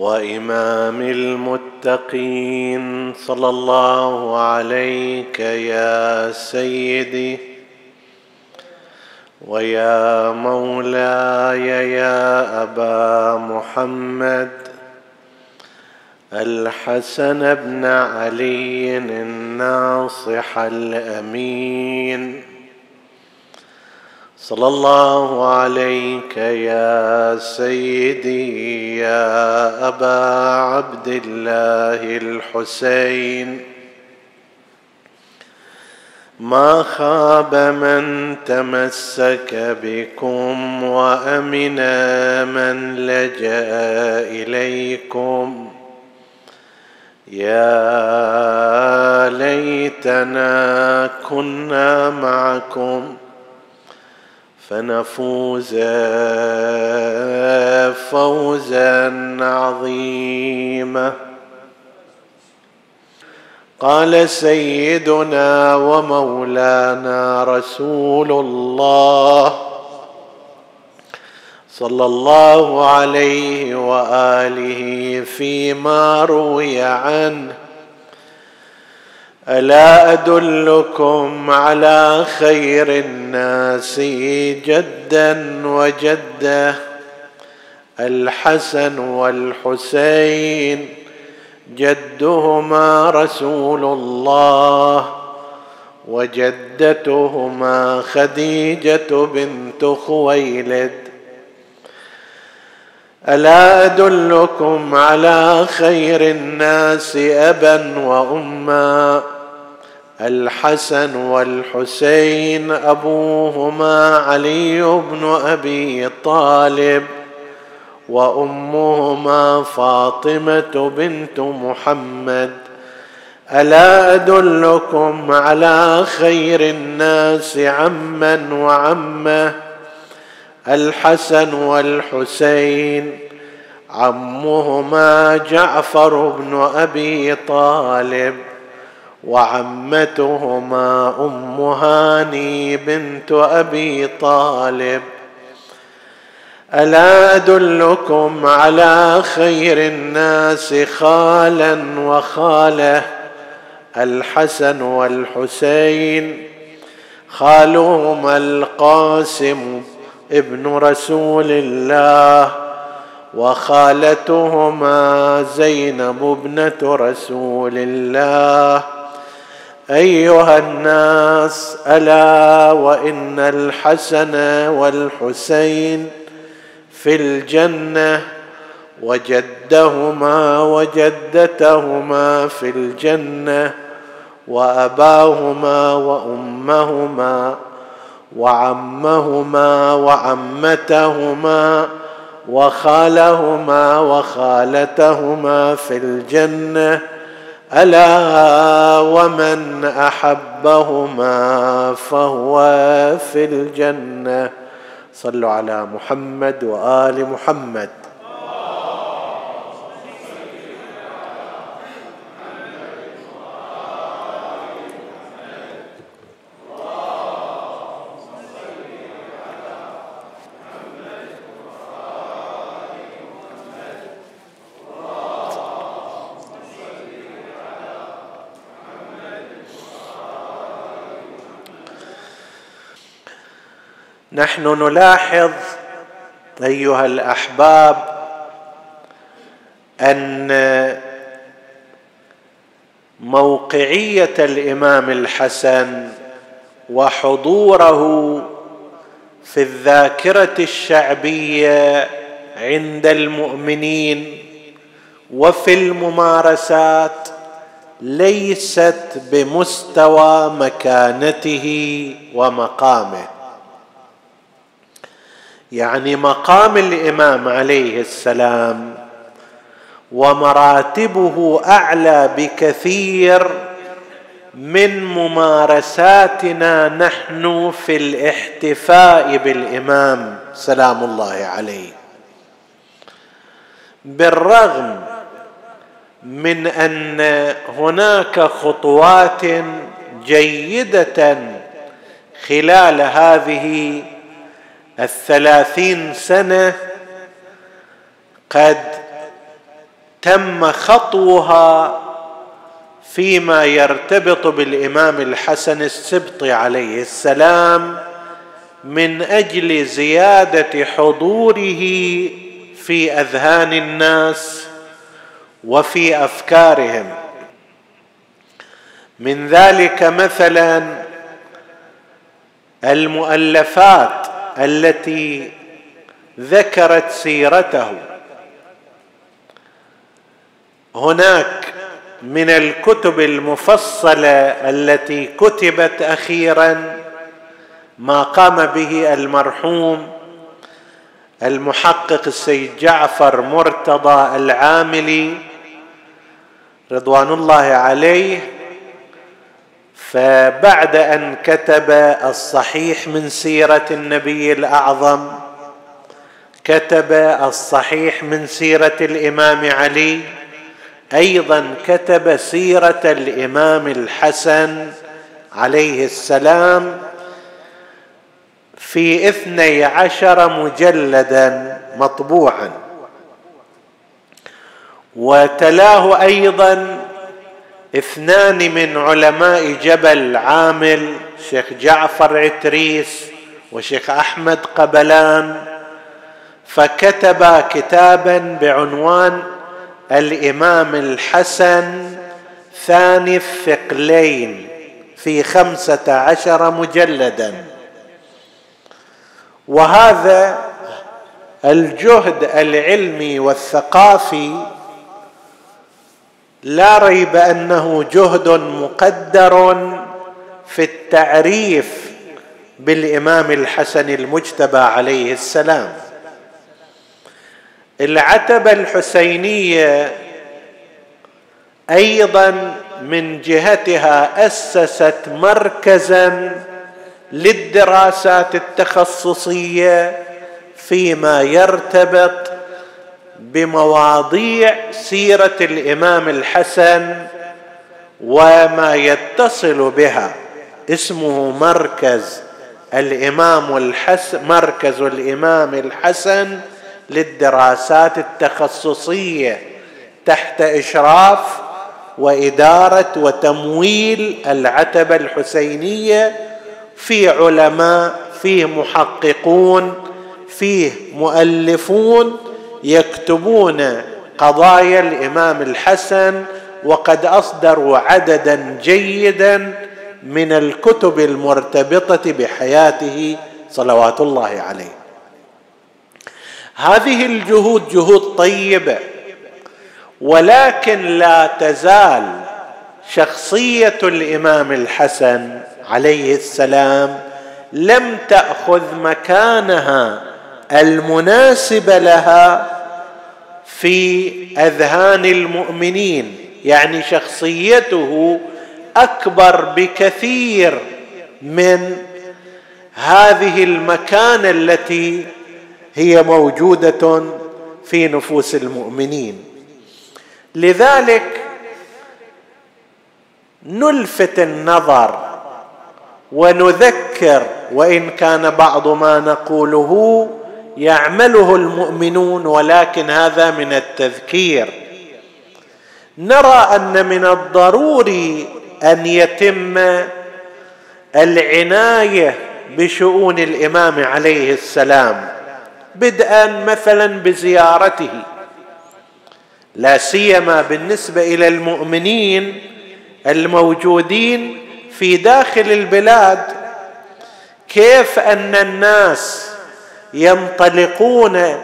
وإمام المتقين. صلى الله عليك يا سيدي ويا مولاي يا أبا محمد. الحسن بن علي الناصح الأمين. صلى الله عليك يا سيدي يا أبا عبد الله الحسين. ما خاب من تمسك بكم وأمن من لجأ إليكم. يا ليتنا كنا معكم. فنفوز فوزا عظيما. قال سيدنا ومولانا رسول الله صلى الله عليه وآله فيما روي عنه ألا أدلكم على خير الناس جدا وجده الحسن والحسين جدهما رسول الله وجدتهما خديجة بنت خويلد. ألا أدلكم على خير الناس أبا واما؟ الحسن والحسين أبوهما علي بن أبي طالب وأمهما فاطمة بنت محمد. ألا أدلكم على خير الناس عما وعمه؟ الحسن والحسين عمهما جعفر بن أبي طالب. وعمتهما أم هاني بنت أبي طالب. ألا أدلكم على خير الناس خالا وخاله الحسن والحسين خالهما القاسم ابن رسول الله وخالتهما زينب ابنة رسول الله. أيها الناس ألا وإن الحسن والحسين في الجنة وجدهما وجدتهما في الجنة وأباهما وأمهما وعمهما وعمتهما وخالهما وخالتهما في الجنة ألا ومن أحبهما فهو في الجنة. صلوا على محمد وآل محمد. نحن نلاحظ أيها الأحباب أن موقعية الإمام الحسن وحضوره في الذاكرة الشعبية عند المؤمنين وفي الممارسات ليست بمستوى مكانته ومقامه. يعني مقام الإمام عليه السلام ومراتبه أعلى بكثير من ممارساتنا نحن في الاحتفاء بالإمام سلام الله عليه. بالرغم من أن هناك خطوات جيدة خلال هذه الثلاثين سنة قد تم خطوها فيما يرتبط بالإمام الحسن السبطي عليه السلام من أجل زيادة حضوره في أذهان الناس وفي أفكارهم. من ذلك مثلا المؤلفات التي ذكرت سيرته. هناك من الكتب المفصلة التي كتبت أخيرا ما قام به المرحوم المحقق السيد جعفر مرتضى العاملي رضوان الله عليه فبعد أن كتب الصحيح من سيرة النبي الأعظم كتب الصحيح من سيرة الإمام علي أيضا كتب سيرة الإمام الحسن عليه السلام في اثني عشر مجلدا مطبوعا. وتلاه أيضا اثنان من علماء جبل عامل شيخ جعفر عتريس وشيخ أحمد قبلان فكتبا كتابا بعنوان الإمام الحسن ثاني الثقلين في خمسة عشر مجلدا. وهذا الجهد العلمي والثقافي لا ريب أنه جهد مقدر في التعريف بالإمام الحسن المجتبى عليه السلام. العتبة الحسينية أيضا من جهتها أسست مركزا للدراسات التخصصية فيما يرتبط بمواضيع سيرة الإمام الحسن وما يتصل بها اسمه مركز الإمام الحسن مركز الإمام الحسن للدراسات التخصصية تحت إشراف وإدارة وتمويل العتبة الحسينية في علماء فيه محققون فيه مؤلفون يكتبون قضايا الإمام الحسن وقد أصدروا عددا جيدا من الكتب المرتبطة بحياته صلوات الله عليه. هذه الجهود جهود طيبة ولكن لا تزال شخصية الإمام الحسن عليه السلام لم تأخذ مكانها المناسب لها في أذهان المؤمنين يعني شخصيته أكبر بكثير من هذه المكانه التي هي موجودة في نفوس المؤمنين. لذلك نلفت النظر ونذكر وإن كان بعض ما نقوله يعمله المؤمنون ولكن هذا من التذكير. نرى أن من الضروري أن يتم العناية بشؤون الإمام عليه السلام بدءا مثلا بزيارته لا سيما بالنسبة إلى المؤمنين الموجودين في داخل البلاد. كيف أن الناس ينطلقون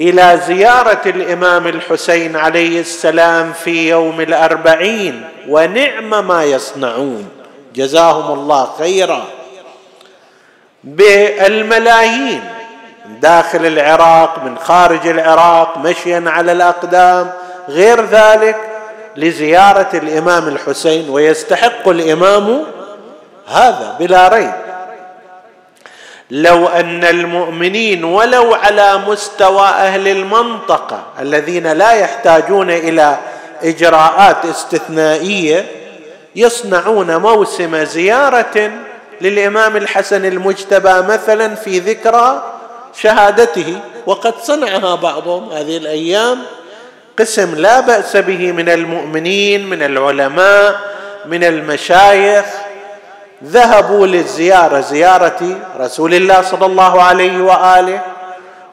إلى زيارة الإمام الحسين عليه السلام في يوم الأربعين ونعم ما يصنعون. جزاهم الله خيرا. بالملايين داخل العراق من خارج العراق مشيا على الأقدام. غير ذلك لزيارة الإمام الحسين ويستحق الإمام هذا بلا ريب. لو أن المؤمنين ولو على مستوى أهل المنطقة الذين لا يحتاجون إلى إجراءات استثنائية يصنعون موسم زيارة للإمام الحسن المجتبى مثلا في ذكرى شهادته. وقد صنعها بعضهم هذه الأيام. قسم لا بأس به من المؤمنين من العلماء من المشايخ. ذهبوا للزيارة زيارة رسول الله صلى الله عليه وآله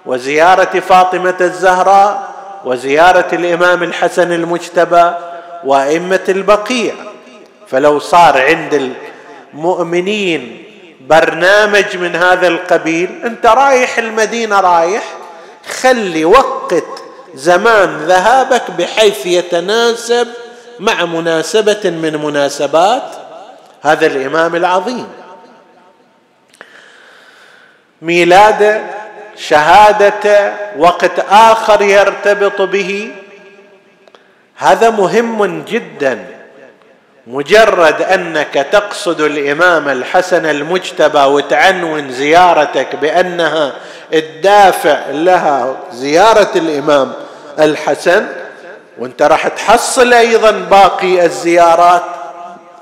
وزيارة فاطمة الزهراء وزيارة الإمام الحسن المجتبى وأئمة البقيع. فلو صار عند المؤمنين برنامج من هذا القبيل أنت رايح المدينة رايح خلي وقت زمان ذهابك بحيث يتناسب مع مناسبة من مناسبات هذا الإمام العظيم. ميلاده شهادته وقت آخر يرتبط به. هذا مهم جدا مجرد أنك تقصد الإمام الحسن المجتبى وتعنون زيارتك بأنها الدافع لها زيارة الإمام الحسن وأنت راح تحصل أيضا باقي الزيارات.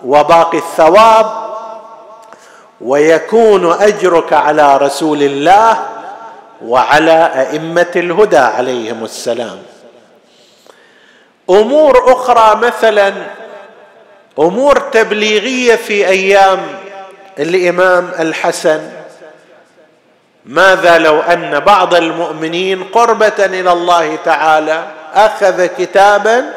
وباقي الثواب ويكون أجرك على رسول الله وعلى أئمة الهدى عليهم السلام. أمور أخرى مثلا أمور تبليغية في أيام الإمام الحسن. ماذا لو أن بعض المؤمنين قربة إلى الله تعالى أخذ كتابا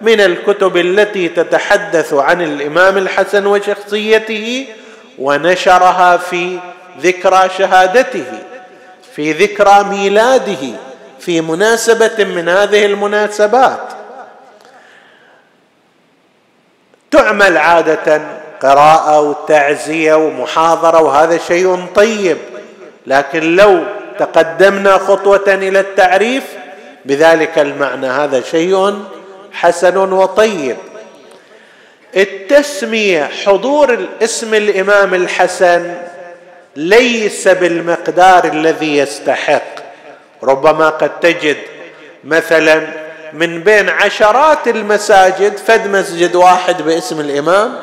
من الكتب التي تتحدث عن الإمام الحسن وشخصيته ونشرها في ذكرى شهادته في ذكرى ميلاده في مناسبة من هذه المناسبات. تعمل عادة قراءة وتعزية ومحاضرة وهذا شيء طيب لكن لو تقدمنا خطوة إلى التعريف بذلك المعنى هذا شيء حسن وطيب. التسمية حضور الاسم الإمام الحسن ليس بالمقدار الذي يستحق. ربما قد تجد مثلا من بين عشرات المساجد فد مسجد واحد باسم الإمام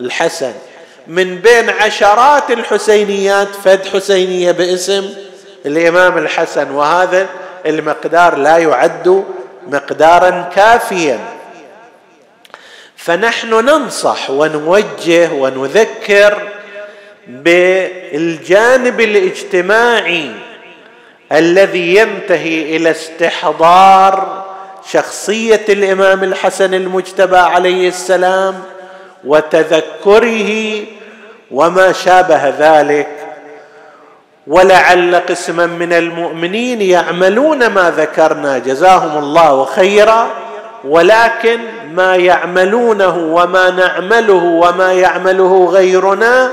الحسن. من بين عشرات الحسينيات فد حسينية باسم الإمام الحسن. وهذا المقدار لا يعد مقدارا كافيا. فنحن ننصح ونوجه ونذكر بالجانب الاجتماعي الذي ينتهي إلى استحضار شخصية الإمام الحسن المجتبى عليه السلام وتذكره وما شابه ذلك ولعل قسما من المؤمنين يعملون ما ذكرنا. جزاهم الله خيرا. ولكن ما يعملونه وما نعمله وما يعمله غيرنا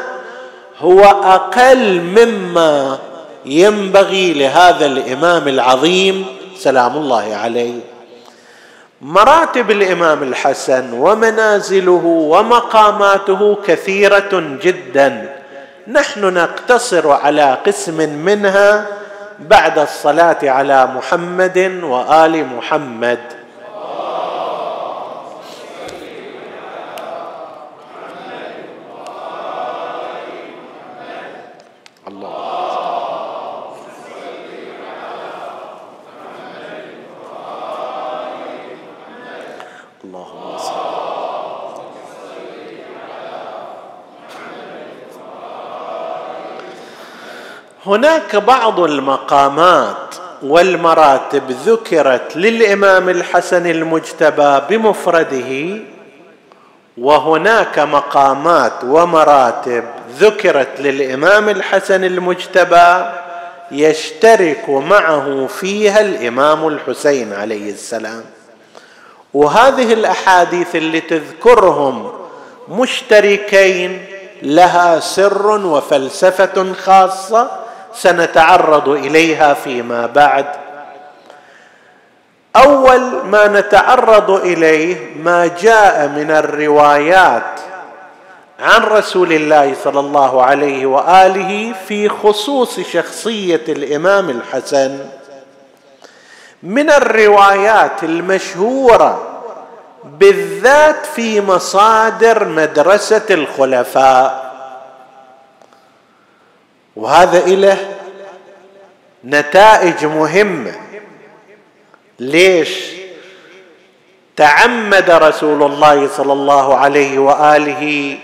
هو أقل مما ينبغي لهذا الإمام العظيم. سلام الله عليه. مراتب الإمام الحسن ومنازله ومقاماته كثيرة جدا. نحن نقتصر على قسم منها بعد الصلاة على محمد وآل محمد. هناك بعض المقامات والمراتب ذكرت للإمام الحسن المجتبى بمفرده وهناك مقامات ومراتب ذكرت للإمام الحسن المجتبى يشترك معه فيها الإمام الحسين عليه السلام. وهذه الأحاديث اللي تذكرهم مشتركين لها سر وفلسفة خاصة سنتعرض إليها فيما بعد. أول ما نتعرض إليه ما جاء من الروايات عن رسول الله صلى الله عليه وآله في خصوص شخصية الإمام الحسن. من الروايات المشهورة بالذات في مصادر مدرسة الخلفاء. وهذا له نتائج مهمة. ليش؟ تعمد رسول الله صلى الله عليه وآله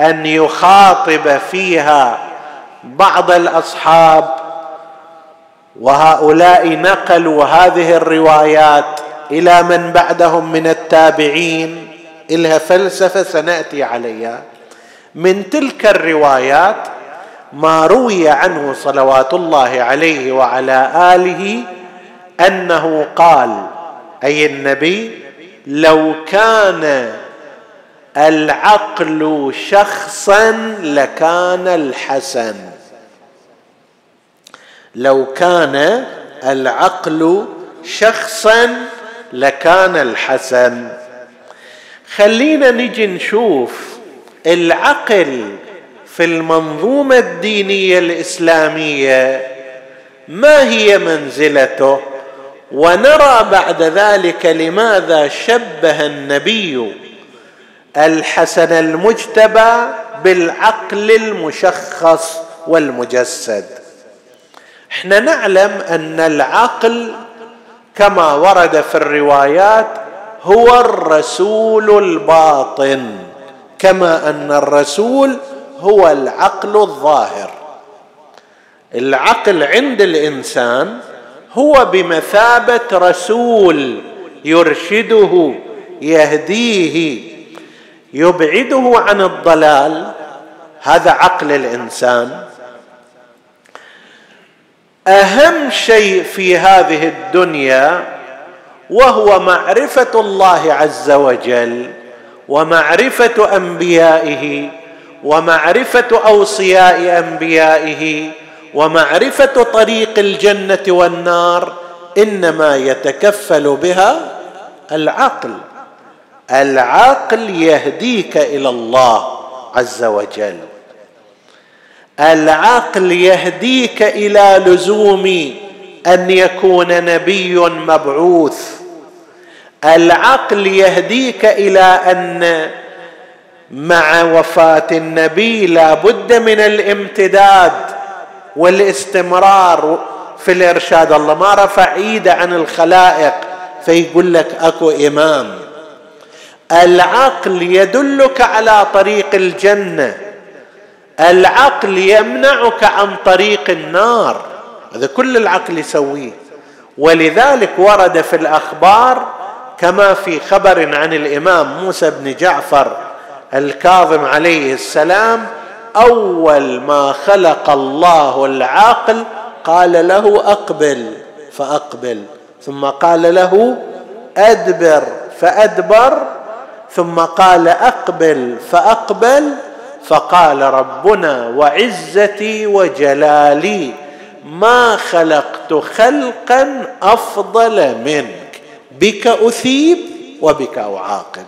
أن يخاطب فيها بعض الأصحاب وهؤلاء نقلوا هذه الروايات إلى من بعدهم من التابعين. إلها فلسفة سنأتي عليها. من تلك الروايات ما روي عنه صلوات الله عليه وعلى آله أنه قال أي النبي لو كان العقل شخصا لكان الحسن. لو كان العقل شخصا لكان الحسن. خلينا نجي نشوف العقل في المنظومة الدينية الإسلامية ما هي منزلته؟ ونرى بعد ذلك لماذا شبه النبي الحسن المجتبى بالعقل المشخص والمجسد. إحنا نعلم أن العقل كما ورد في الروايات هو الرسول الباطن كما أن الرسول هو العقل الظاهر. العقل عند الإنسان هو بمثابة رسول يرشده يهديه يبعده عن الضلال. هذا عقل الإنسان. أهم شيء في هذه الدنيا وهو معرفة الله عز وجل ومعرفة أنبيائه ومعرفة أوصياء أنبيائه ومعرفة طريق الجنة والنار إنما يتكفل بها العقل. العقل يهديك إلى الله عز وجل. العقل يهديك إلى لزوم أن يكون نبي مبعوث. العقل يهديك إلى أن مع وفاة النبي لا بد من الامتداد والاستمرار في الإرشاد. الله ما رفع إيده عن الخلائق فيقول لك أكو إمام. العقل يدلك على طريق الجنة. العقل يمنعك عن طريق النار. هذا كل العقل يسويه. ولذلك ورد في الأخبار كما في خبر عن الإمام موسى بن جعفر الكاظم عليه السلام أول ما خلق الله العقل قال له أقبل فأقبل. ثم قال له أدبر فأدبر. ثم قال أقبل فأقبل. فقال ربنا وعزتي وجلالي ما خلقت خلقا أفضل منك بك أثيب وبك أعاقب.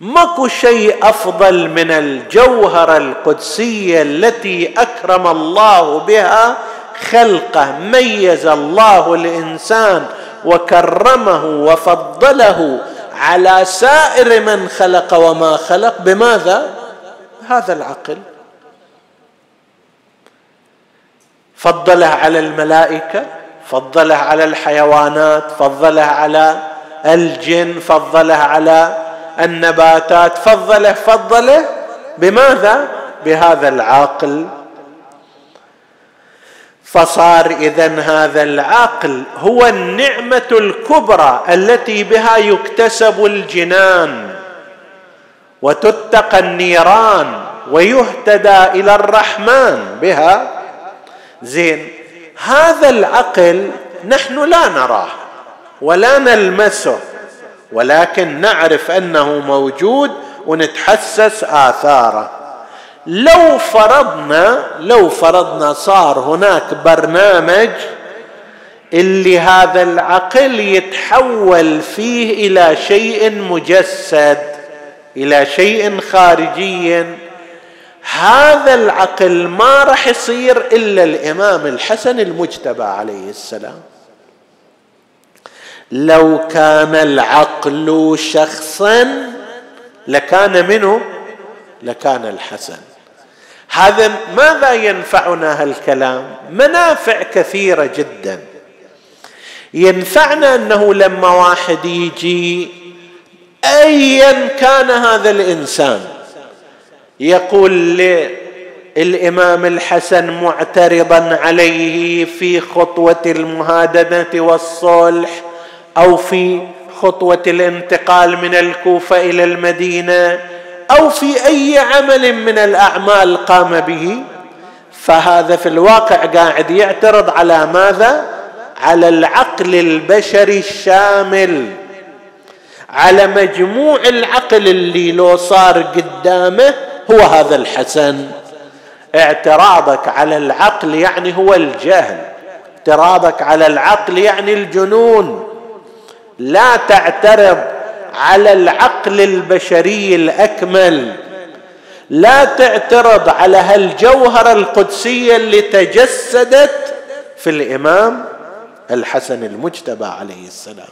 ماكو شيء أفضل من الجوهرة القدسية التي أكرم الله بها خلقه ميز الله الإنسان وكرمه وفضله على سائر من خلق وما خلق. بماذا؟ هذا العقل. فضله على الملائكة فضله على الحيوانات فضله على الجن فضله على النباتات فضله فضله بماذا؟ بهذا العقل. فصار اذا هذا العقل هو النعمة الكبرى التي بها يكتسب الجنان وتتقى النيران ويهتدى إلى الرحمن بها. زين هذا العقل نحن لا نراه ولا نلمسه. ولكن نعرف أنه موجود ونتحسس آثاره. لو فرضنا لو فرضنا صار هناك برنامج اللي هذا العقل يتحول فيه إلى شيء مجسد إلى شيء خارجي. هذا العقل ما راح يصير إلا الإمام الحسن المجتبى عليه السلام. لو كان العقل شخصا لكان منه لكان الحسن. هذا ماذا ينفعنا هالكلام؟ منافع كثيرة جدا. ينفعنا أنه لما واحد يجي ايا كان هذا الإنسان؟ يقول للامام الحسن معترضا عليه في خطوة المهادنة والصلح أو في خطوة الانتقال من الكوفة إلى المدينة أو في أي عمل من الأعمال قام به فهذا في الواقع قاعد يعترض على ماذا؟ على العقل البشري الشامل على مجموع العقل اللي لو صار قدامه هو هذا الحسن. اعتراضك على العقل يعني هو الجهل اعتراضك على العقل يعني الجنون. لا تعترض على العقل البشري الأكمل. لا تعترض على هالجوهرة القدسية اللي تجسدت في الإمام الحسن المجتبى عليه السلام.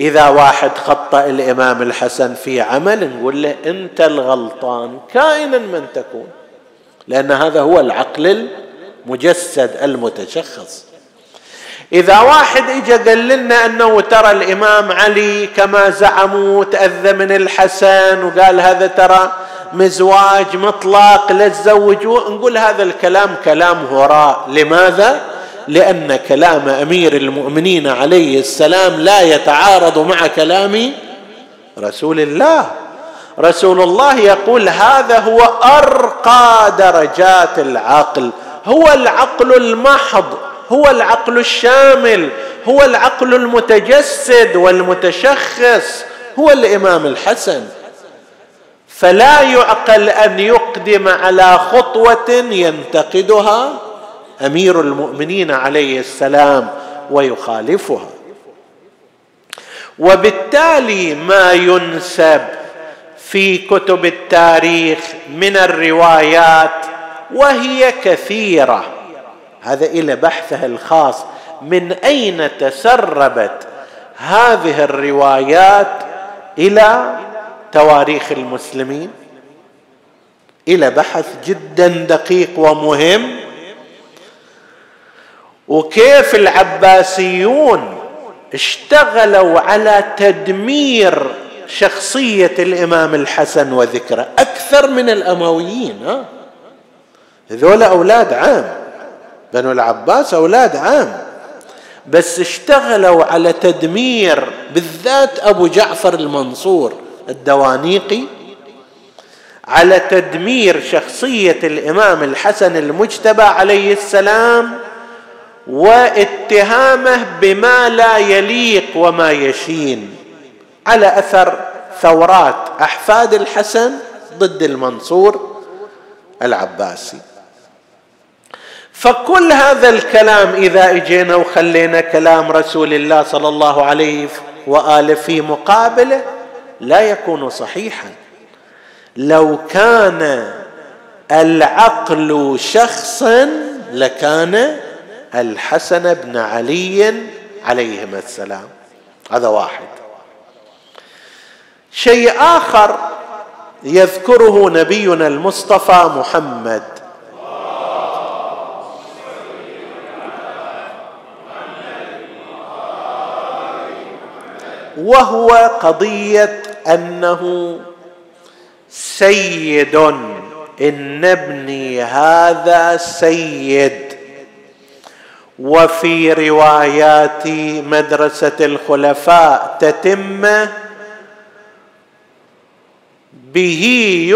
إذا واحد خطأ الإمام الحسن في عمل نقول له أنت الغلطان كائنا من تكون لأن هذا هو العقل المجسد المتشخص. إذا واحد اجى قال لنا أنه ترى الإمام علي كما زعموا تأذى من الحسن وقال هذا ترى مزواج مطلق لا تزوجوا نقول هذا الكلام كلام هراء لماذا؟ لأن كلام أمير المؤمنين عليه السلام لا يتعارض مع كلام رسول الله. رسول الله يقول هذا هو أرقى درجات العقل هو العقل المحض. هو العقل الشامل هو العقل المتجسد والمتشخص هو الإمام الحسن. فلا يعقل أن يقدم على خطوة ينتقدها أمير المؤمنين عليه السلام ويخالفها. وبالتالي ما ينسب في كتب التاريخ من الروايات وهي كثيرة. هذا إلى بحثها الخاص. من أين تسربت هذه الروايات إلى تواريخ المسلمين؟ إلى بحث جدا دقيق ومهم. وكيف العباسيون اشتغلوا على تدمير شخصية الإمام الحسن وذكره؟ أكثر من الأمويين ها؟ هذول أولاد عام. بنو العباس أولاد عام. بس اشتغلوا على تدمير بالذات أبو جعفر المنصور الدوانيقي على تدمير شخصية الإمام الحسن المجتبى عليه السلام واتهامه بما لا يليق وما يشين على أثر ثورات أحفاد الحسن ضد المنصور العباسي. فكل هذا الكلام إذا إجينا وخلينا كلام رسول الله صلى الله عليه وآله في مقابله لا يكون صحيحا. لو كان العقل شخصا لكان الحسن بن علي عليهما السلام. هذا واحد. شيء آخر يذكره نبينا المصطفى محمد وهو قضية أنه سيد إن ابني هذا سيد. وفي روايات مدرسة الخلفاء تتم به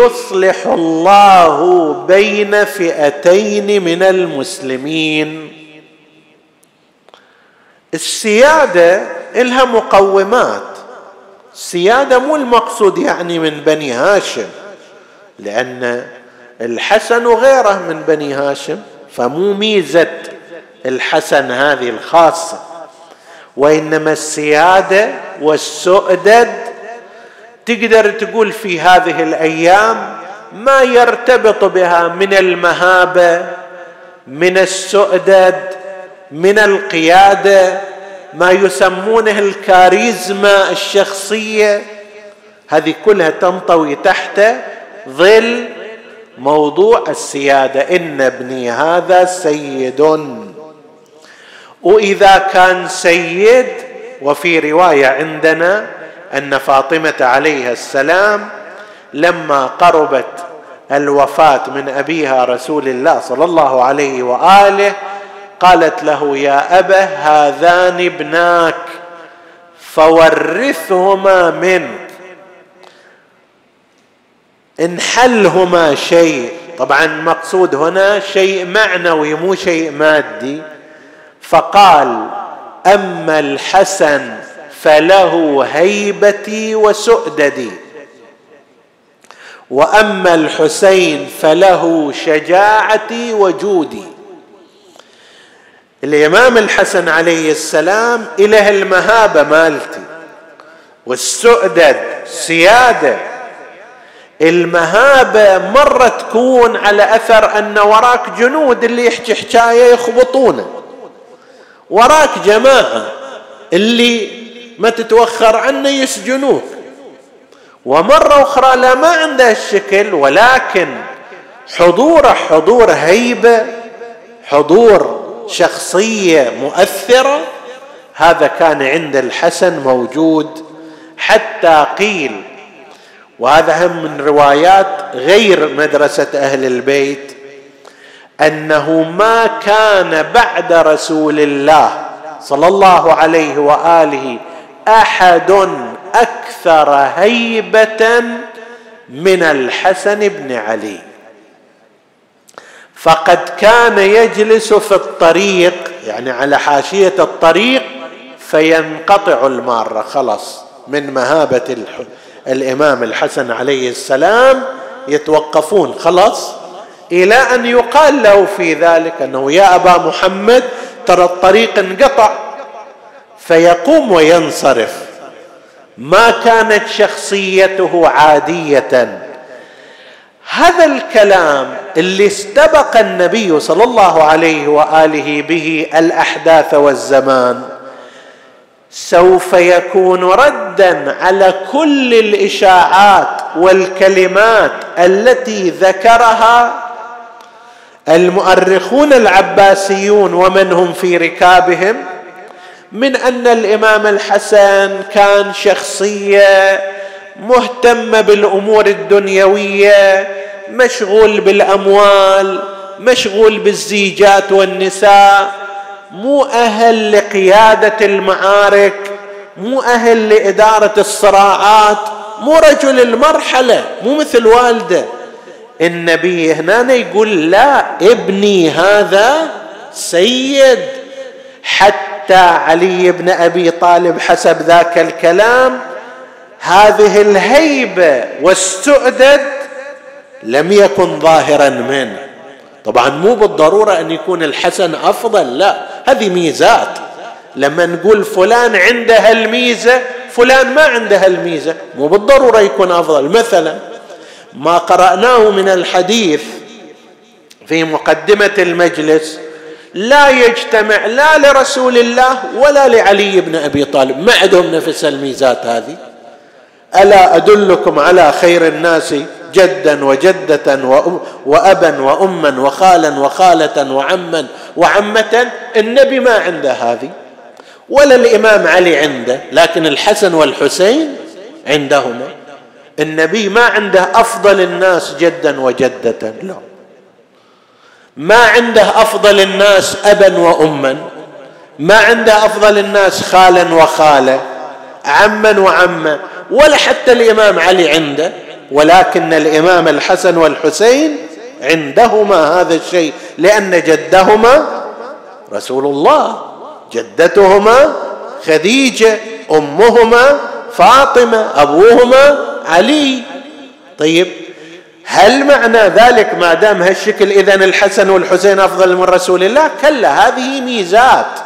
يصلح الله بين فئتين من المسلمين. السيادة لها مقومات. السياده مو المقصود يعني من بني هاشم لأن الحسن وغيره من بني هاشم فمو ميزة الحسن هذه الخاصة. وإنما السيادة والسؤدد تقدر تقول في هذه الأيام ما يرتبط بها من المهابة من السؤدد من القيادة ما يسمونه الكاريزما الشخصية. هذه كلها تنطوي تحت ظل موضوع السيادة. إن ابني هذا سيد. وإذا كان سيد وفي رواية عندنا أن فاطمة عليها السلام لما قربت الوفاة من أبيها رسول الله صلى الله عليه وآله قالت له يا ابه هذان ابناك فورثهما منك. انحلهما شيء. طبعا مقصود هنا شيء معنوي مو شيء مادي. فقال أما الحسن فله هيبتي وسؤددي وأما الحسين فله شجاعتي وجودي. الامام الحسن عليه السلام إله المهابة مالتي والسؤدد سيادة. المهابة مرة تكون على أثر أن وراك جنود اللي يحكي حكاية يخبطونه. وراك جماعة اللي ما تتوخر عنه يسجنوك. ومرة أخرى لا ما عنده الشكل ولكن حضوره حضور هيبة حضور شخصية مؤثرة هذا كان عند الحسن موجود حتى قيل وهذا هم من روايات غير مدرسة أهل البيت أنه ما كان بعد رسول الله صلى الله عليه وآله أحد أكثر هيبة من الحسن بن علي. فقد كان يجلس في الطريق يعني على حاشية الطريق فينقطع الماره خلاص من مهابة الإمام الحسن عليه السلام يتوقفون. خلاص إلى أن يقال له في ذلك أنه يا أبا محمد ترى الطريق انقطع. فيقوم وينصرف. ما كانت شخصيته عادية. هذا الكلام اللي استبق النبي صلى الله عليه وآله به الأحداث والزمان سوف يكون ردا على كل الإشاعات والكلمات التي ذكرها المؤرخون العباسيون ومن هم في ركابهم من أن الإمام الحسن كان شخصية مهتمه بالأمور الدنيوية مشغول بالأموال مشغول بالزيجات والنساء. مو أهل لقيادة المعارك مو أهل لإدارة الصراعات مو رجل المرحلة مو مثل والده. النبي هنا يقول لا ابني هذا سيد. حتى علي بن أبي طالب حسب ذاك الكلام هذه الهيبة والسؤدد لم يكن ظاهرا منه. طبعا مو بالضرورة أن يكون الحسن أفضل لا هذه ميزات. لما نقول فلان عنده هالميزة فلان ما عنده هالميزة مو بالضرورة يكون أفضل. مثلا ما قرأناه من الحديث في مقدمة المجلس لا يجتمع لا لرسول الله ولا لعلي بن أبي طالب. ما عندهم نفس الميزات هذه. ألا أدلكم على خير الناس جدا وجدة وأبا وأما وخالا وخالة وعما وعمة؟ النبي ما عنده هذه ولا الإمام علي عنده لكن الحسن والحسين عندهما. النبي ما عنده أفضل الناس جدا وجدة لا. ما عنده أفضل الناس أبا وأما ما عنده أفضل الناس خالا وخالة عما وعما. ولا حتى الإمام علي عنده ولكن الإمام الحسن والحسين عندهما هذا الشيء لأن جدهما رسول الله جدتهما خديجة أمهما فاطمة أبوهما علي. طيب هل معنى ذلك ما دام هالشكل اذا الحسن والحسين أفضل من رسول الله؟ كلا هذه ميزات.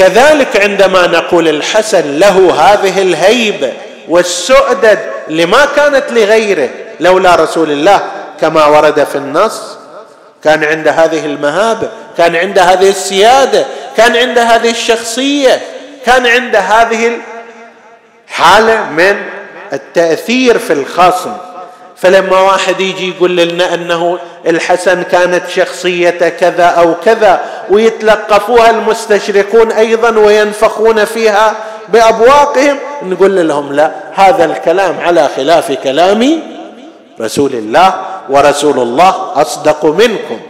كذلك عندما نقول الحسن له هذه الهيبة والسؤدد لما كانت لغيره لولا رسول الله كما ورد في النص كان عند هذه المهابة كان عند هذه السيادة كان عند هذه الشخصية كان عند هذه الحاله من التأثير في الخصم. فلما واحد يجي يقول لنا أنه الحسن كانت شخصية كذا أو كذا ويتلقفوها المستشرقون أيضا وينفخون فيها بأبواقهم نقول لهم لا هذا الكلام على خلاف كلام رسول الله ورسول الله أصدق منكم.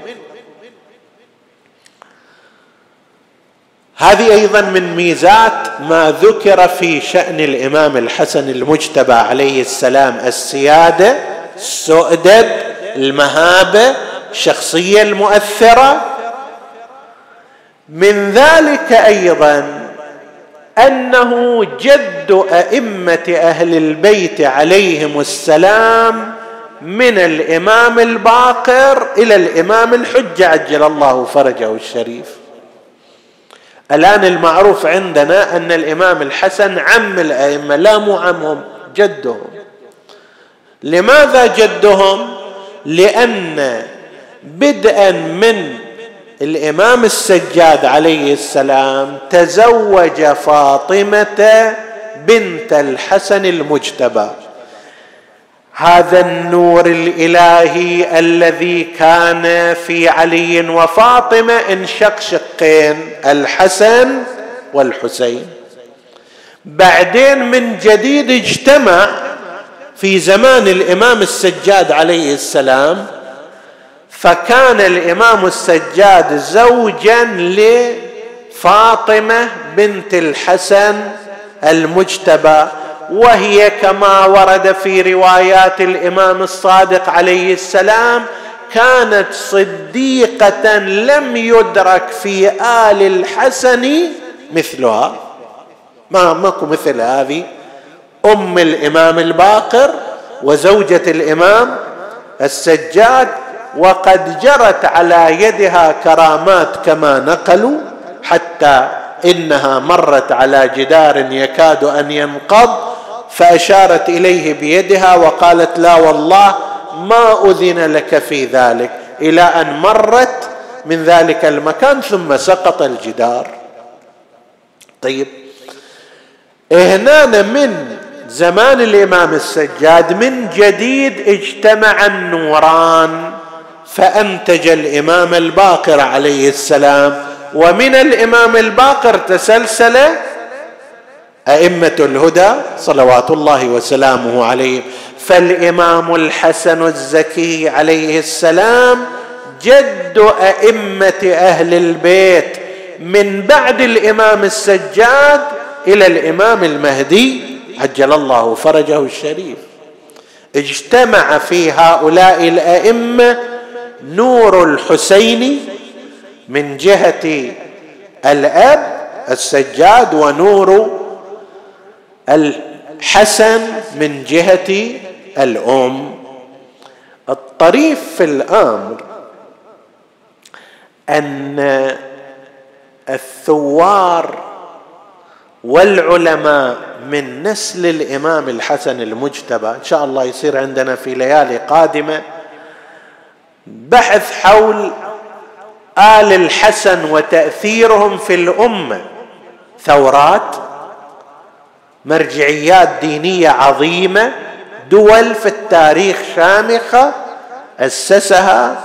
هذه أيضا من ميزات ما ذكر في شأن الإمام الحسن المجتبى عليه السلام السيادة السؤدد المهابة الشخصيه المؤثرة. من ذلك أيضا أنه جد أئمة أهل البيت عليهم السلام من الإمام الباقر إلى الإمام الحجه عجل الله فرجه الشريف. الآن المعروف عندنا أن الإمام الحسن عم الأئمة لا مو عمهم جدهم. لماذا جدهم؟ لأن بدءا من الإمام السجاد عليه السلام تزوج فاطمة بنت الحسن المجتبى. هذا النور الإلهي الذي كان في علي وفاطمة انشق شقين الحسن والحسين. بعدين من جديد اجتمع في زمان الإمام السجاد عليه السلام فكان الإمام السجاد زوجا لفاطمة بنت الحسن المجتبى وهي كما ورد في روايات الإمام الصادق عليه السلام كانت صديقة لم يدرك في آل الحسن مثلها. ما ماكو مثل هذه. أم الإمام الباقر وزوجة الإمام السجاد وقد جرت على يدها كرامات كما نقلوا حتى إنها مرت على جدار يكاد أن ينقض فأشارت إليه بيدها وقالت لا والله ما أذن لك في ذلك إلى أن مرت من ذلك المكان ثم سقط الجدار. طيب هنا من زمان الإمام السجاد من جديد اجتمع النوران فأنتج الإمام الباقر عليه السلام. ومن الإمام الباقر تسلسل أئمة الهدى صلوات الله وسلامه عليهم. فالإمام الحسن الزكي عليه السلام جد أئمة أهل البيت من بعد الإمام السجاد إلى الإمام المهدي. عجل الله فرجه الشريف. اجتمع في هؤلاء الأئمة نور الحسين من جهة الأب السجاد ونور الحسن من جهة الأم. الطريف في الأمر أن الثوار والعلماء من نسل الإمام الحسن المجتبى إن شاء الله يصير عندنا في ليالي قادمة بحث حول آل الحسن وتأثيرهم في الأمة. ثورات مرجعيات دينية عظيمة دول في التاريخ شامخة أسسها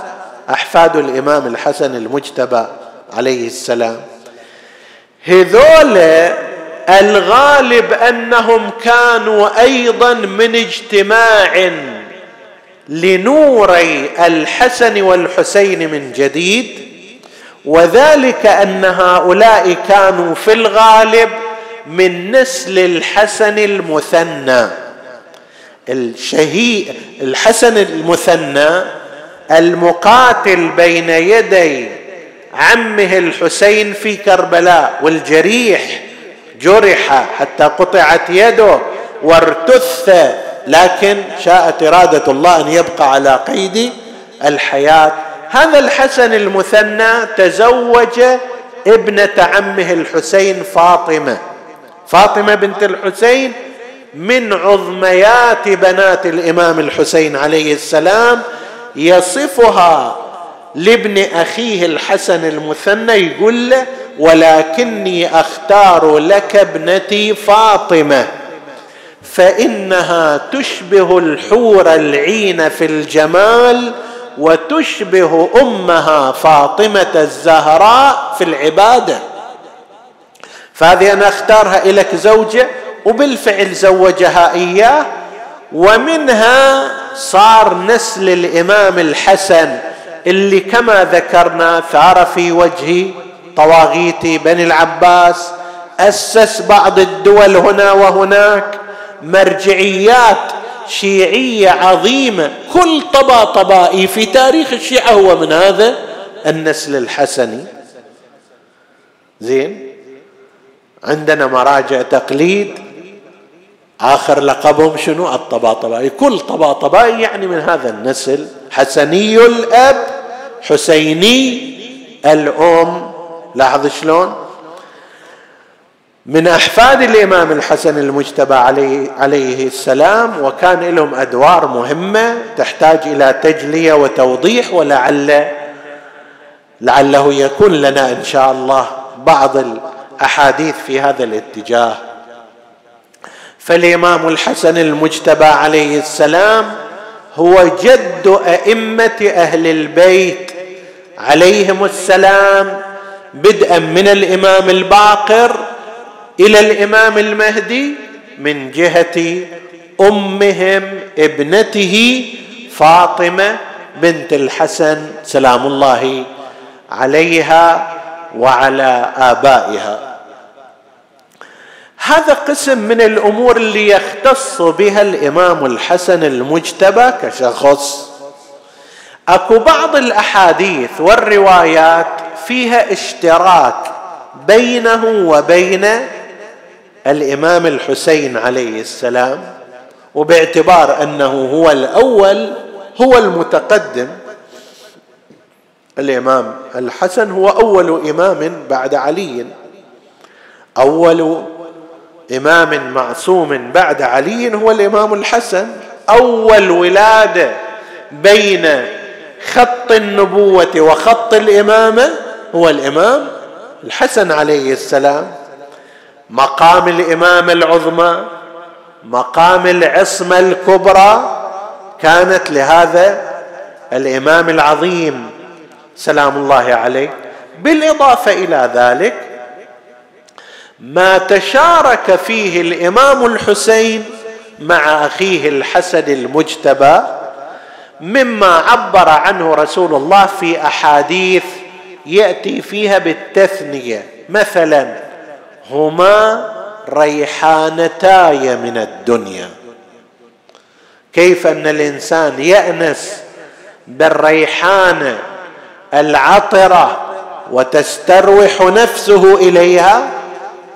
أحفاد الإمام الحسن المجتبى عليه السلام. هذول الغالب أنهم كانوا أيضا من اجتماع لنوري الحسن والحسين من جديد وذلك أن هؤلاء كانوا في الغالب من نسل الحسن المثنى. الشهيد الحسن المثنى المقاتل بين يدي عمه الحسين في كربلاء والجريح جرح حتى قطعت يده وارتث لكن شاءت إرادة الله أن يبقى على قيد الحياة. هذا الحسن المثنى تزوج ابنة عمه الحسين فاطمة. فاطمة بنت الحسين من عظميات بنات الإمام الحسين عليه السلام يصفها لابن أخيه الحسن المثنى يقول له ولكني أختار لك ابنتي فاطمة فإنها تشبه الحور العين في الجمال وتشبه أمها فاطمة الزهراء في العبادة. فهذه أنا أختارها لك زوجة وبالفعل زوجها إياه ومنها صار نسل الإمام الحسن اللي كما ذكرنا ثار في وجه طواغيت بني العباس أسس بعض الدول هنا وهناك مرجعيات شيعية عظيمة. كل طبا طبائي في تاريخ الشيعة هو من هذا النسل الحسني. زين؟ عندنا مراجع تقليد آخر لقبهم شنو؟ الطباطبائي. كل طباطبائي يعني من هذا النسل حسني الأب. حسيني الأم لاحظ شلون؟ من أحفاد الإمام الحسن المجتبى عليه, عليه السلام وكان لهم أدوار مهمة تحتاج إلى تجلية وتوضيح ولعل لعله يكون لنا إن شاء الله بعض الأحاديث في هذا الاتجاه. فالإمام الحسن المجتبى عليه السلام هو جد أئمة أهل البيت. عليهم السلام. بدءا من الإمام الباقر إلى الإمام المهدي من جهة أمهم ابنته فاطمة بنت الحسن. سلام الله عليها وعلى آبائها. هذا قسم من الأمور اللي يختص بها الإمام الحسن المجتبى كشخص. أكو بعض الأحاديث والروايات فيها اشتراك بينه وبين الإمام الحسين عليه السلام وباعتبار أنه هو الأول هو المتقدم. الإمام الحسن هو أول إمام بعد علي أول إمام معصوم بعد علي هو الإمام الحسن. أول ولادة بين خط النبوة وخط الإمامة هو الإمام الحسن عليه السلام. مقام الإمامة العظمى مقام العصمة الكبرى كانت لهذا الإمام العظيم سلام الله عليه. بالإضافة إلى ذلك ما تشارك فيه الإمام الحسين مع أخيه الحسن المجتبى مما عبر عنه رسول الله في أحاديث يأتي فيها بالتثنية. مثلا هما ريحانتاي من الدنيا. كيف أن الإنسان يأنس بالريحانه العطرة وتستروح نفسه إليها؟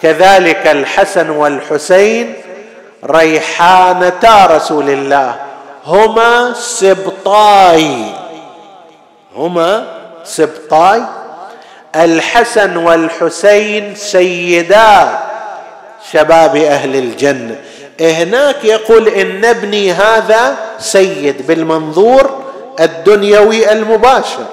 كذلك الحسن والحسين ريحانتا رسول الله. هما سبطاي. هما سبطاي. الحسن والحسين سيدا. شباب أهل الجنة. هناك يقول إن ابني هذا سيد بالمنظور الدنيوي المباشر.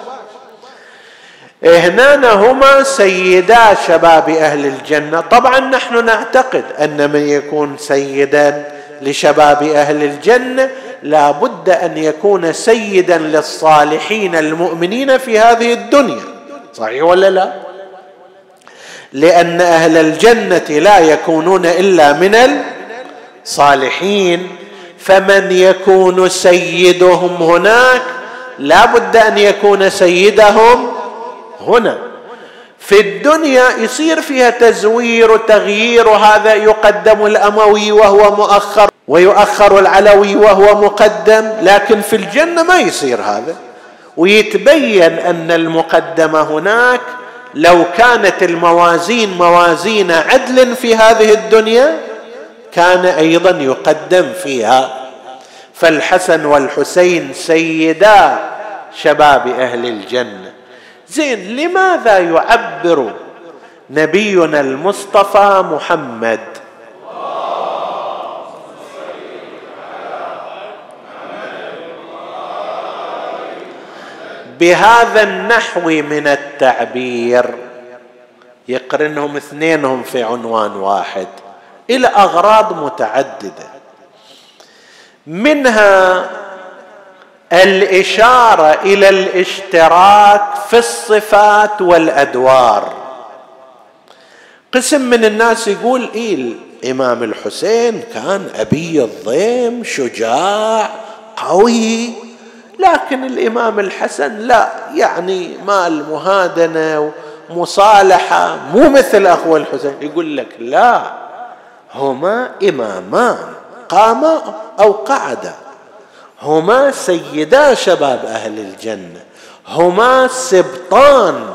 هنا هما سيدا شباب أهل الجنة. طبعا نحن نعتقد أن من يكون سيدا لشباب أهل الجنة لا بد أن يكون سيدا للصالحين المؤمنين في هذه الدنيا. صحيح ولا لا؟ لأن أهل الجنة لا يكونون إلا من الصالحين. فمن يكون سيدهم هناك لا بد أن يكون سيدهم هنا. في الدنيا يصير فيها تزوير وتغيير وهذا يقدم الأموي وهو مؤخر ويؤخر العلوي وهو مقدم لكن في الجنة ما يصير هذا. ويتبين أن المقدمة هناك لو كانت الموازين موازين عدل في هذه الدنيا كان أيضا يقدم فيها. فالحسن والحسين سيدا شباب أهل الجنة. زين لماذا يعبر نبينا المصطفى محمد؟ بهذا النحو من التعبير يقرنهم اثنينهم في عنوان واحد إلى أغراض متعددة. منها الإشارة إلى الاشتراك في الصفات والأدوار. قسم من الناس يقول إيه الامام الحسين كان أبي الضيم شجاع قوي لكن الإمام الحسن لا يعني مال مهادنة ومصالحة مو مثل اخوه الحسين. يقول لك لا هما إمامان قاما أو قعدا. هما سيدا شباب أهل الجنة. هما سبطان.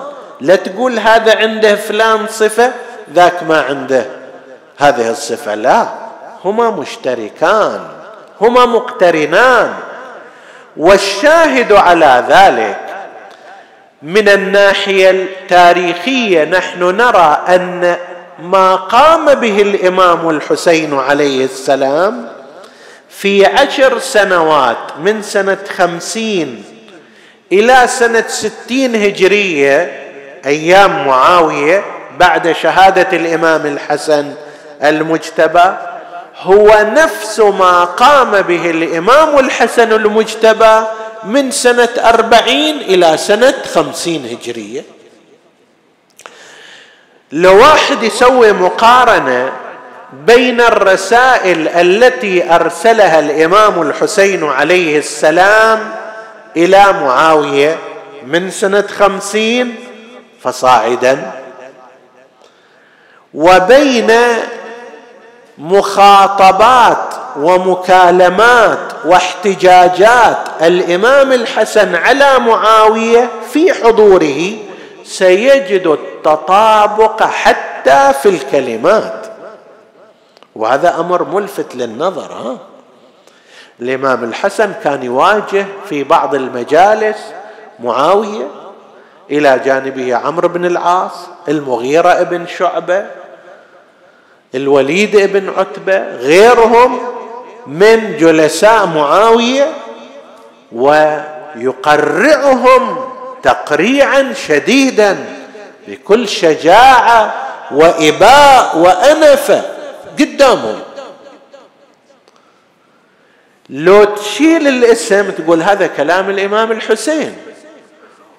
لا تقول هذا عنده فلان صفة ذاك ما عنده هذه الصفة لا. هما مشتركان هما مقترنان. والشاهد على ذلك من الناحية التاريخية نحن نرى أن ما قام به الإمام الحسين عليه السلام في عشر سنوات من سنة خمسين إلى سنة ستين هجرية أيام معاوية بعد شهادة الإمام الحسن المجتبى هو نفس ما قام به الإمام الحسن المجتبى من سنة أربعين إلى سنة خمسين هجرية. لو واحد يسوي مقارنة بين الرسائل التي أرسلها الإمام الحسين عليه السلام إلى معاوية من سنة خمسين فصاعدا. وبين مخاطبات ومكالمات واحتجاجات الإمام الحسن على معاوية في حضوره سيجد التطابق حتى في الكلمات. وهذا أمر ملفت للنظر ها؟ الإمام الحسن كان يواجه في بعض المجالس معاوية إلى جانبه عمرو بن العاص المغيرة بن شعبة الوليد بن عتبة غيرهم من جلساء معاوية ويقرعهم تقريعا شديدا بكل شجاعة وإباء وأنفة. قدامهم لو تشيل الاسم تقول هذا كلام الإمام الحسين.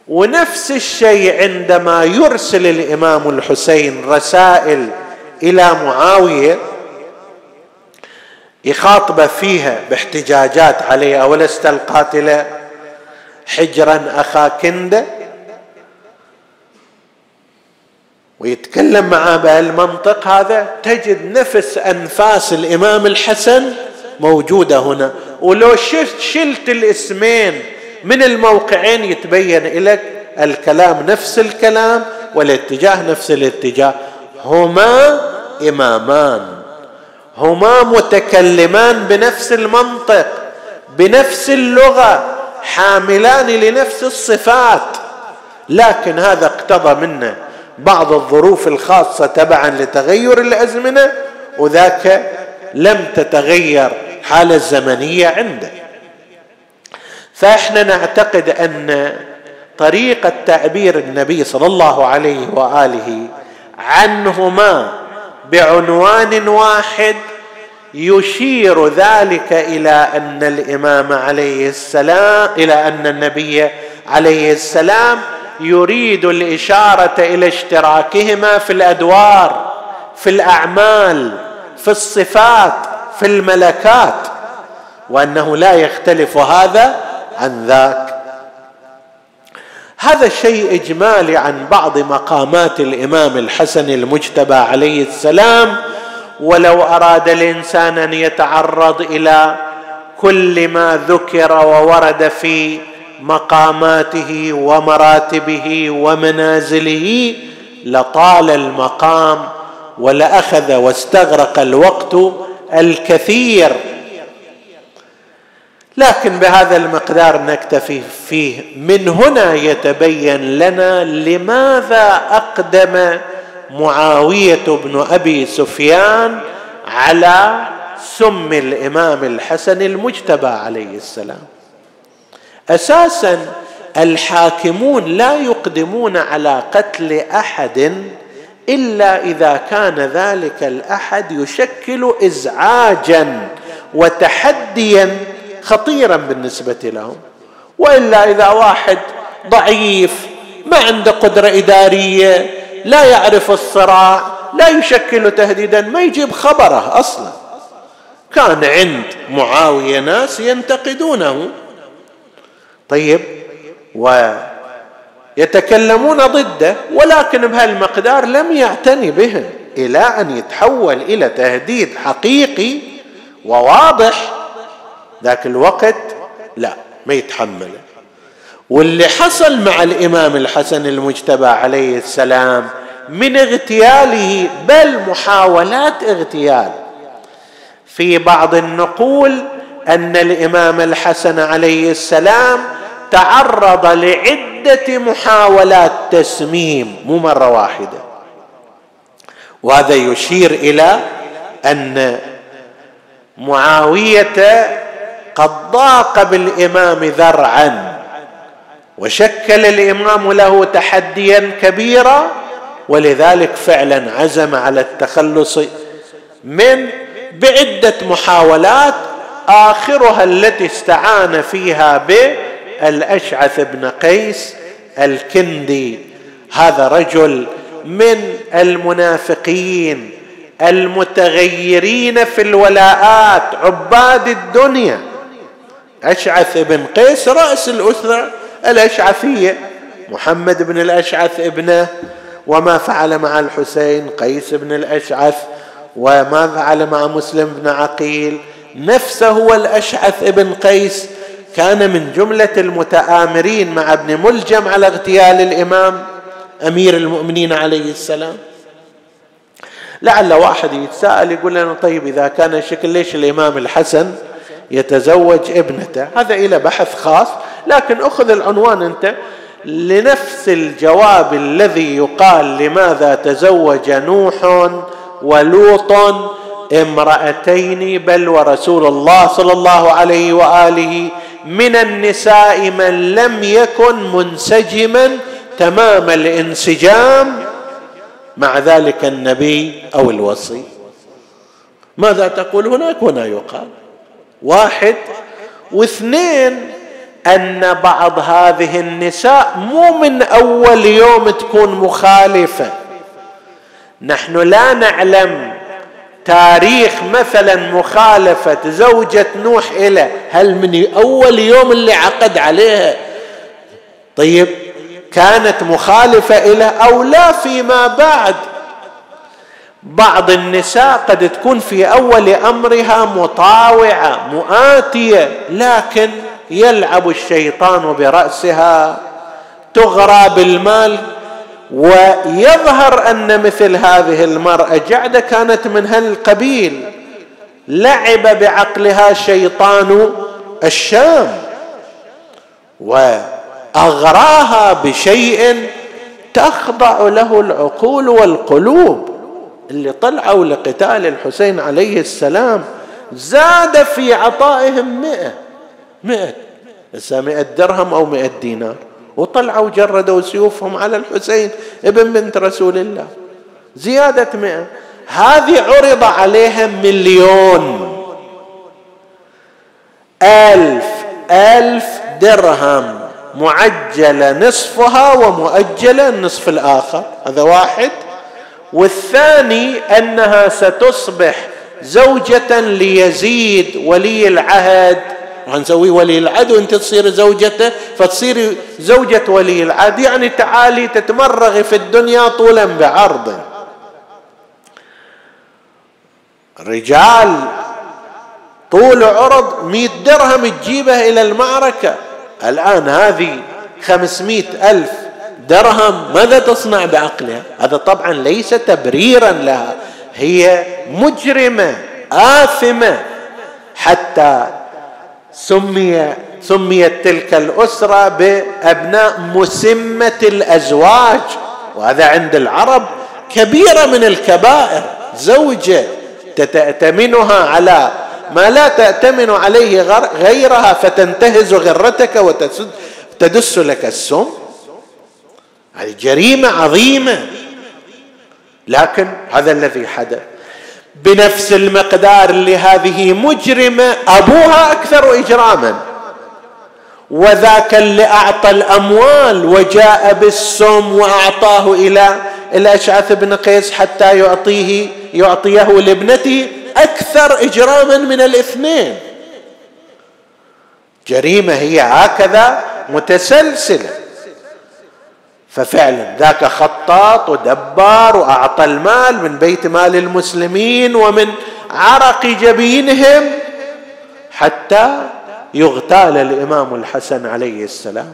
ونفس الشيء عندما يرسل الإمام الحسين رسائل إلى معاوية يخاطب فيها باحتجاجات عليه أولست القاتل حجرا أخا كنده ويتكلم معاه بهالمنطق هذا تجد نفس أنفاس الإمام الحسن موجودة هنا. ولو شلت شلت الاسمين من الموقعين يتبين لك الكلام نفس الكلام والاتجاه نفس الاتجاه. هما إمامان. هما متكلمان بنفس المنطق بنفس اللغة حاملان لنفس الصفات. لكن هذا اقتضى منا بعض الظروف الخاصة تبعا لتغير الأزمنة وذاك لم تتغير حاله الزمنية عنده. فإحنا نعتقد أن طريقه تعبير النبي صلى الله عليه وآله عنهما بعنوان واحد يشير ذلك إلى أن الإمام عليه السلام إلى أن النبي عليه السلام يريد الإشارة إلى اشتراكهما في الأدوار في الأعمال في الصفات في الملكات وأنه لا يختلف هذا عن ذاك. هذا شيء إجمالي عن بعض مقامات الإمام الحسن المجتبى عليه السلام ولو أراد الإنسان أن يتعرض إلى كل ما ذكر وورد في مقاماته ومراتبه ومنازله لطال المقام ولأخذ واستغرق الوقت الكثير. لكن بهذا المقدار نكتفي فيه. من هنا يتبين لنا لماذا أقدم معاوية بن أبي سفيان على سم الإمام الحسن المجتبى عليه السلام. أساسا الحاكمون لا يقدمون على قتل أحد إلا إذا كان ذلك الأحد يشكل ازعاجا وتحديا خطيرا بالنسبة لهم. وإلا إذا واحد ضعيف ما عنده قدرة إدارية لا يعرف الصراع لا يشكل تهديدا ما يجيب خبره أصلا. كان عند معاوية ناس ينتقدونه. طيب ويتكلمون ضده ولكن بهالمقدار لم يعتني بهم إلى أن يتحول إلى تهديد حقيقي وواضح. ذاك الوقت لا ما يتحمله واللي حصل مع الإمام الحسن المجتبى عليه السلام من اغتياله بل محاولات اغتيال. في بعض النقول أن الإمام الحسن عليه السلام تعرض لعدة محاولات تسميم مو مره واحدة. وهذا يشير إلى أن معاوية قد ضاق بالإمام ذرعا وشكل الإمام له تحديا كبيرا ولذلك فعلا عزم على التخلص من بعدة محاولات آخرها التي استعان فيها بالاشعث بن قيس الكندي. هذا رجل من المنافقين المتغيرين في الولاءات عباد الدنيا. أشعث بن قيس رأس الأسرة الأشعثية. محمد بن الأشعث ابنه. وما فعل مع الحسين قيس بن الأشعث. وما فعل مع مسلم بن عقيل. نفسه هو الأشعث ابن قيس. كان من جملة المتآمرين مع ابن ملجم على اغتيال الإمام أمير المؤمنين عليه السلام. لعل واحد يتساءل يقول لنا طيب إذا كان الشكل ليش الإمام الحسن يتزوج ابنته؟ هذا إلى بحث خاص لكن أخذ العنوان أنت لنفس الجواب الذي يقال لماذا تزوج نوح ولوط امرأتين بل ورسول الله صلى الله عليه وآله من النساء من لم يكن منسجما تمام الانسجام مع ذلك النبي أو الوصي. ماذا تقول هناك؟ هنا يقال واحد. واثنين أن بعض هذه النساء مو من أول يوم تكون مخالفة. نحن لا نعلم تاريخ مثلا مخالفة زوجة نوح إلى هل من أول يوم اللي عقد عليها؟ طيب كانت مخالفة إلى أو لا فيما بعد؟ بعض النساء قد تكون في أول أمرها مطاوعة مؤاتية لكن يلعب الشيطان برأسها تغرى بالمال ويظهر أن مثل هذه المرأة جعدة كانت من هالقبيل لعب بعقلها شيطان الشام و اغراها بشيء تخضع له العقول والقلوب اللي طلعوا لقتال الحسين عليه السلام. زاد في عطائهم مئة مئة مئة درهم أو مئة دينار. وطلعوا جردوا سيوفهم على الحسين ابن بنت رسول الله. زيادة مئة. هذه عرض عليها مليون. ألف ألف درهم. معجلة نصفها ومؤجلة النصف الآخر. هذا واحد. والثاني أنها ستصبح زوجة ليزيد ولي العهد نسوي ولي العهد وانت تصير زوجته فتصير زوجة ولي العهد. يعني تعالي تتمرغي في الدنيا طولا بعرض. رجال طول عرض مئة درهم تجيبه إلى المعركة. الآن هذه خمسمائة ألف درهم ماذا تصنع بعقلها؟ هذا طبعا ليس تبريرا لها هي مجرمة آثمة. حتى سمي سميت تلك الأسرة بأبناء مسمة الأزواج. وهذا عند العرب كبيرة من الكبائر. زوجة تتامنها على ما لا تأتمن عليه غيرها فتنتهز غرتك وتدس لك السم. هذه جريمة عظيمة. لكن هذا الذي حدث. بنفس المقدار لهذه مجرمة أبوها أكثر إجراما. وذاك اللي أعطى الأموال وجاء بالسم وأعطاه إلى الأشعث بن قيس حتى يعطيه يعطيه لابنته أكثر إجراما من الاثنين. جريمة هي هكذا متسلسلة. ففعلا ذاك خطاط ودبار وأعطى المال من بيت مال المسلمين ومن عرق جبينهم حتى يغتال الإمام الحسن عليه السلام.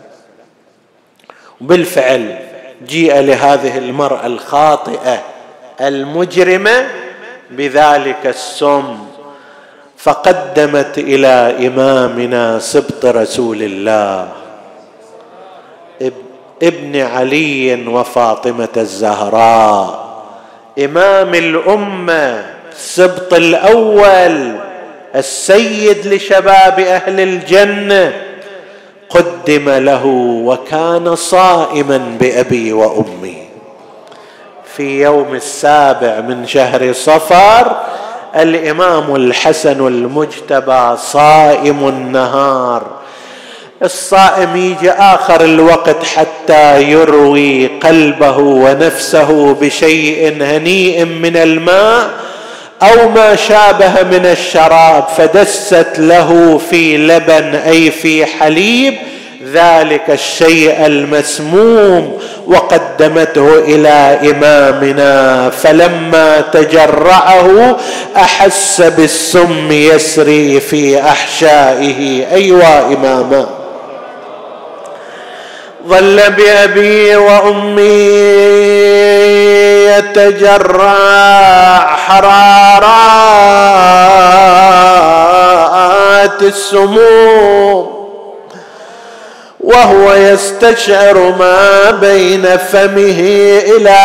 بالفعل جيء لهذه المرأة الخاطئة المجرمة بذلك السم فقدمت إلى إمامنا سبط رسول الله. ابن علي وفاطمة الزهراء. إمام الأمة سبط الأول السيد لشباب أهل الجنة. قدم له وكان صائما بأبي وأمي. في يوم السابع من شهر صفر الإمام الحسن المجتبى صائم النهار. الصائم يجي آخر الوقت حتى يروي قلبه ونفسه بشيء هنيء من الماء أو ما شابه من الشراب فدست له في لبن أي في حليب ذلك الشيء المسموم وقدمته إلى إمامنا فلما تجرعه أحس بالسم يسري في أحشائه. أيوا إماما. ظل بأبي وأمي يتجرع حرارات السموم وهو يستشعر ما بين فمه إلى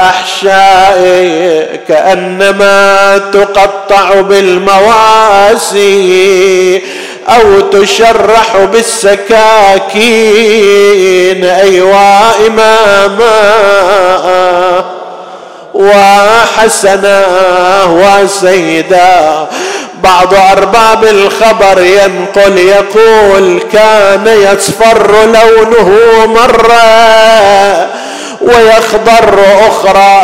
أحشائه كأنما تقطع بالمواسي. أو تشرح بالسكاكين أيوا إماما. وحسنا وسيدا بعض أرباب الخبر ينقل يقول كان يصفر لونه مرة. ويخضر أخرى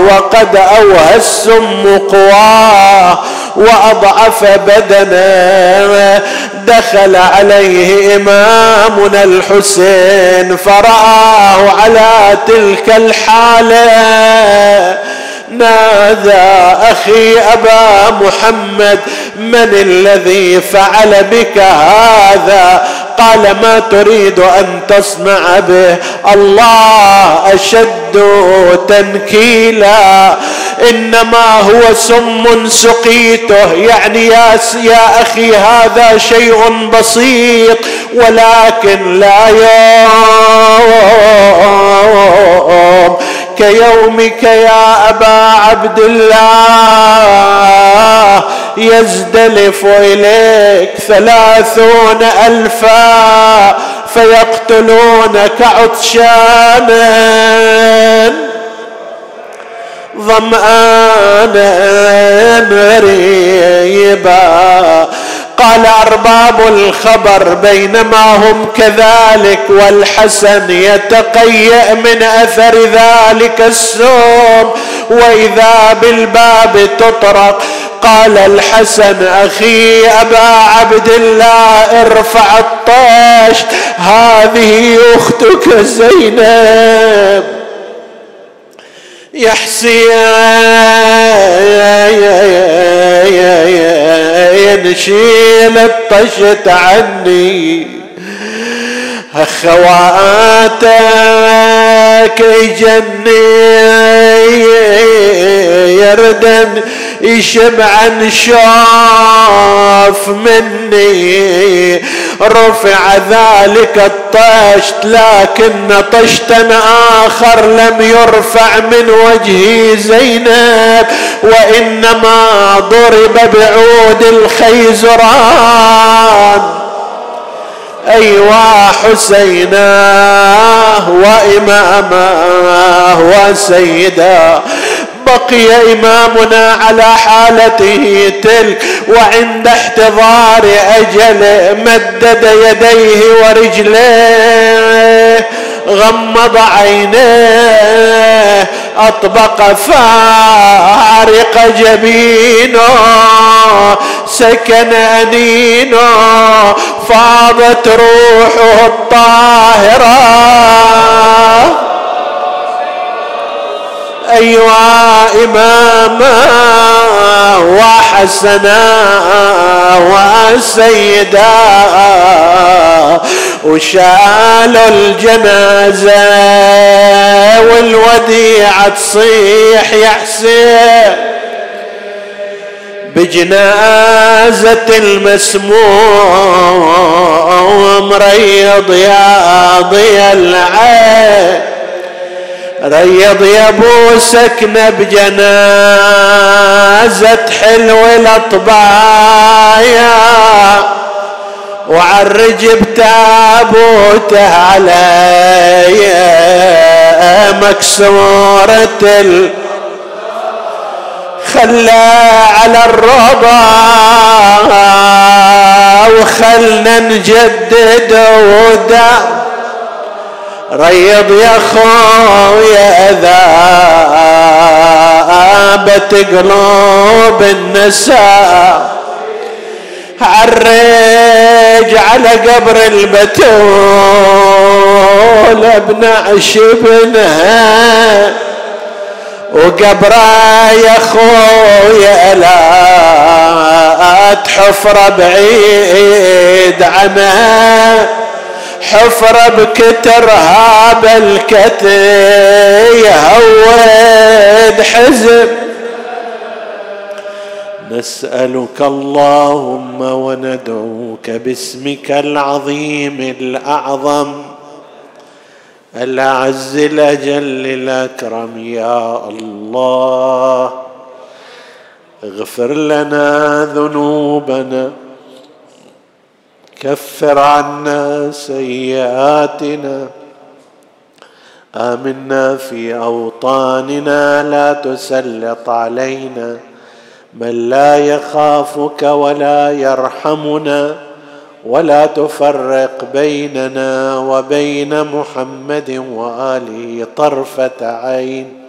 وقد اوهى السم قواه وأضعف بدنه دخل عليه إمامنا الحسين فرآه على تلك الحالة. نادى أخي أبا محمد؟ من الذي فعل بك هذا؟ قال ما تريد أن تصنع به الله أشد تنكيلا. إنما هو سم سقيته. يعني يا أخي هذا شيء بسيط ولكن لا يوم. كيومك يا أبا عبد الله. يزدلف إليك ثلاثون ألفا فيقتلونك عطشانا. ظمآنا مريبا قال أرباب الخبر بينما هم كذلك والحسن يتقيأ من أثر ذلك السوم وإذا بالباب تطرق قال الحسن أخي أبا عبد الله ارفع الطاش هذه أختك زينب. يا حسين شيل الطشت عني. خواتك يجني يردن شوف خف مني. رفع ذلك الطشت لكن طشتا آخر لم يرفع من وجه زينب. وإنما ضرب بعود الخيزران. أيوا حسيناه وإماماه وسيدا. بقي إمامنا على حالته تلك وعند احتضار أجله مدد يديه ورجليه غمض عينيه أطبق فارق جبينه سكن أنينه فاضت روحه الطاهرة. أيها إماما وحسنا وسيدا وشالوا الجنازة والوديعة تصيح يا حسين بجنازة المسموم ريض يا ضي العين. ريض يا ابو سكنة بجنازة حلو الأطبايا. وعرج بتابوته علي مكسورة ال خلى على الرضا. وخلنا نجدد ودا. ريض يا خويا ذابت قلوب النساء. عرج على قبر البتول ابن عشبنها وقبره يا خويا لا تحفر بعيد عنها. حفرة بكترها بالكتي يهود حزب نسألك اللهم وندعوك باسمك العظيم الأعظم الأعز الأجل الأكرم يا الله. اغفر لنا ذنوبنا. كفر عنا سيئاتنا. آمنا في أوطاننا لا تسلط علينا. من لا يخافك ولا يرحمنا ولا تفرق بيننا وبين محمد وآله طرفة عين.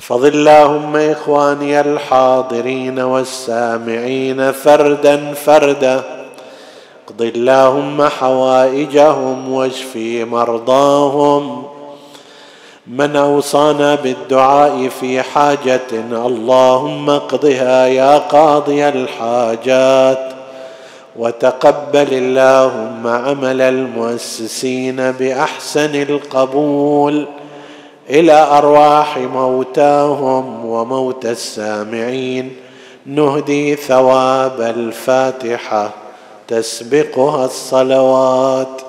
احفظ اللهم إخواني الحاضرين والسامعين فردا فردا. اقض اللهم حوائجهم واشفي مرضاهم. من أوصانا بالدعاء في حاجة اللهم اقضها يا قاضي الحاجات. وتقبل اللهم عمل المؤسسين بأحسن القبول. إلى أرواح موتاهم وموتى السامعين. نهدي ثواب الفاتحة. تسبقها الصلوات.